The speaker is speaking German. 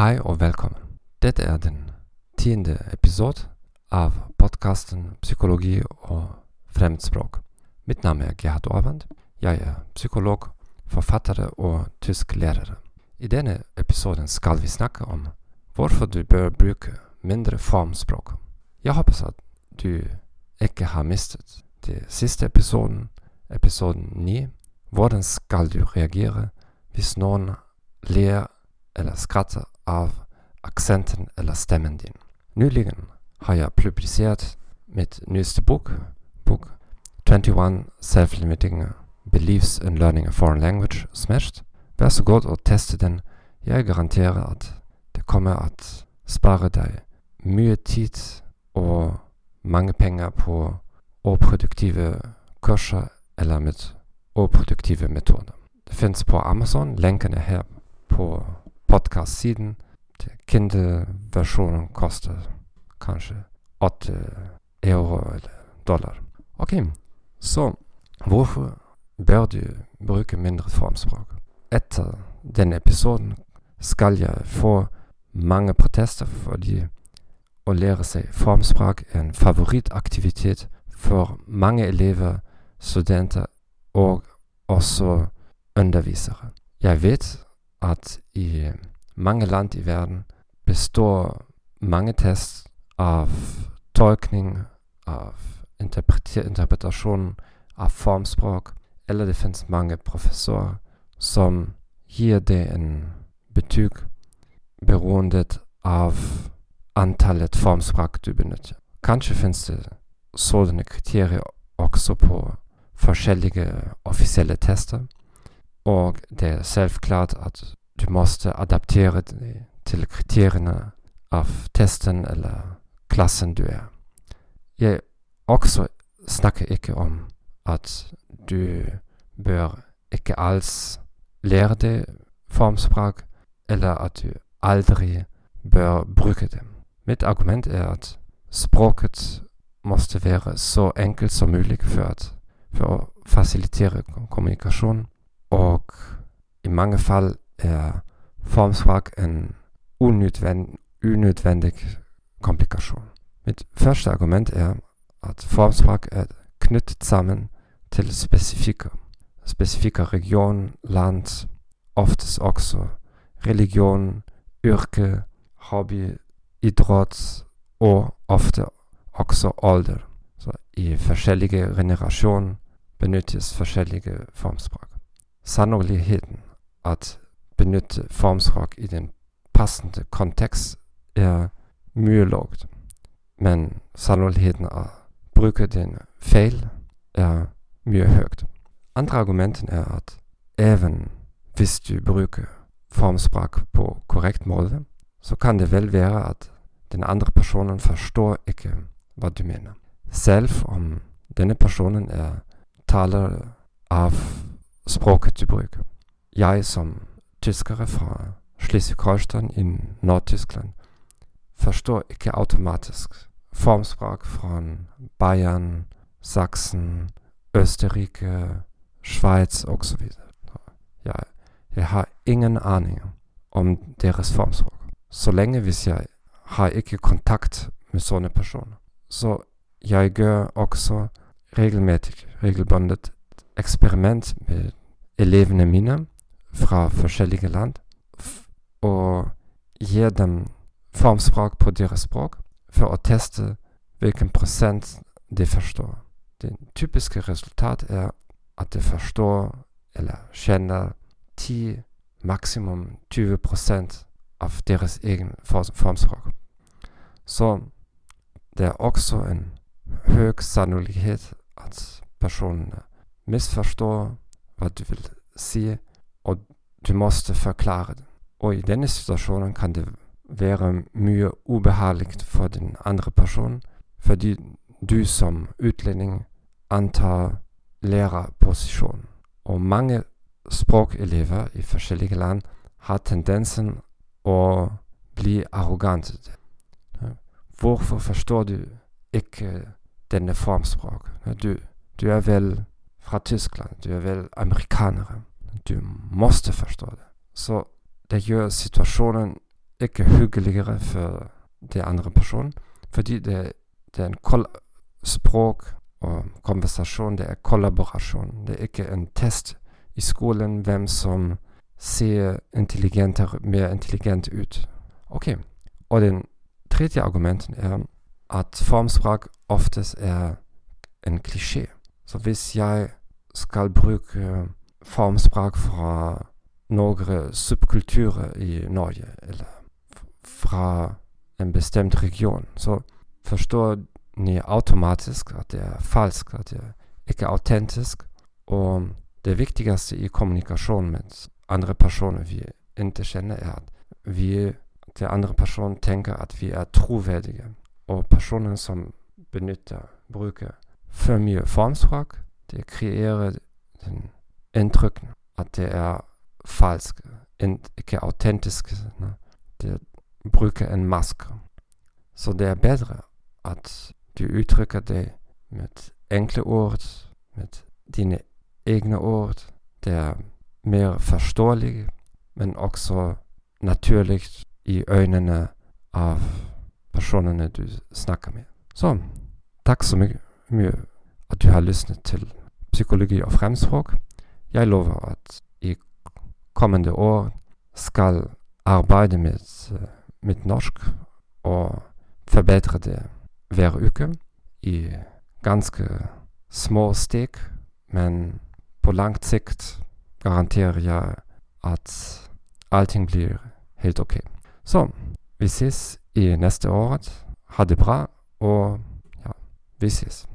Hej og velkommen. Dette er den tiende episode av podkasten Psykologi og fremmedspråk. Mitt navn er Gerhard Orvand. Jeg er psykolog, forfatter og tysklærer. I denne episoden skal vi snakke om hvorfor du bør bruke mindre formspråk. Jeg håper at du ikke har mistet den siste episoden, episoden 9. Hvordan skal du reagere hvis noen ler eller skratter av aksenten eller stemmen din? Nyligen har jeg publisert mitt nyeste bok, bok 21 Self-Limiting Beliefs in Learning a Foreign Language Smashed. Vær så god og teste den. Jeg garanterer at det kommer at spare deg mye tid og mange penger på uproduktive kurser eller med uproduktive metoder. Det finnes på Amazon. Lenken er her på podcast-siden. Kindle-versjonen koster kanskje 8 euro eller dollar. Ok, så hvorfor bør du bruke mindre formspråk? Etter denne episoden skal jeg få mange protester fordi å lære seg formspråk er en favorittaktivitet for mange elever, studenter og også undervisere. Jeg vet at i mange land i verden består mange test av tolkning, av interpretasjon av formspråk, eller det finnes mange professorer som gir det en betyg beroende av antallet formspråk du benytter. Kanskje finnes det sådanne kriterier også på forskjellige offisielle tester, og det er selvklart at du måtte adaptere det til av testen eller klassen du er. Jeg også snakker ikke om at du bør ikke alls lære det formspråk, eller at du aldri bør bruke det. Argument er at språket måtte være så enkelt som mulig for, at, for kommunikasjon, og i mange fall er formspråk en unødvendig, unødvendig komplikasjon. Mitt første argument er at formspråk er knyttet sammen til spesifikke, spesifikke region, land, oftest også religion, yrke, hobby, idrett og ofte også alder. Så i forskjellige generasjoner benyttes forskjellige formspråk. Sannolikheten at benytte formspråk i den passende kontekst er mye lavt, men sannolikheten å bruke den feil er mye høyt. Andre argumenten er at even hvis du bruker formspråk på korrekt måte, så kan det vel være at den andre personen forstår ikke hva du mener. Selv om denne personen er taler av bruker. Jeg som tyskere fra Schleswig-Holstein i Nord-Tyskland forstår ikke automatisk formspråk fra Bayern, Sachsen, Østerrike, Schweiz osv. Jeg, jeg har ingen aning om deres formspråk. Så lenge hvis jeg har ikke kontakt med sånne personer. Så jeg gjør også regelmessig, regelbundet eksperiment med elevene mine fra forskjellige land, og gir dem formspråk på deres språk for å teste hvilken prosent de forstår. Det typiske resultat er at de forstår eller kjenner 10, maksimum 20 av deres egen formspråk. Så det er også en høy sannolikhet at personene misforstår hva du vil si, og du måtte forklare det. Og i denne situasjonen kan det være mye ubehagelig for den andre personen, fordi du som utlending antar lærerposisjonen. Og mange språkelever i forskjellige land har tendensen å bli arrogante. Hvorfor forstår du ikke denne formspråk? Du, du er vel fra du er vel amerikanere. Du måtte forstå det. Så det gjør situasjonen ikke hyggeligere for de andre personen. Fordi det, det er en språk og konversasjon, det er kollaborasjon. Det er ikke en test i skolen hvem som ser intelligenter, mer intelligent ut. Ok. Og den tredje argumenten er at formspråk oftest er en klisjé. Så hvis jeg skal bruke formspråk fra noen subkulturer i Norge, eller fra en bestemt region, så forstår ni automatisk at det er falsk, at det er ikke autentisk. Og det viktigste i kommunikasjon med andre personer vi ikke kjenner, er at vi, til andre personer tenker at vi er troverdige. Og personer som benytter, bruker for mye formspråk, det kreerer den inntrykk at det er falsk, ikke autentisk. Ne? Det bruker en maske. Så det er bedre at du uttrykker deg med enkle ord, med dine egne ord. Det er mer forståelig, men også naturlig i øynene av personene du snakker med. Så takk så mye, mye at du har lyst til psykologi og fremspråk. Jeg lover at i kommende år skal arbeide med, med norsk og forbedre det hver uke i ganske små steg, men på langt sikt garanterer jeg at allting blir helt ok. Så vi ses i neste år. Ha det bra, og ja, vi ses.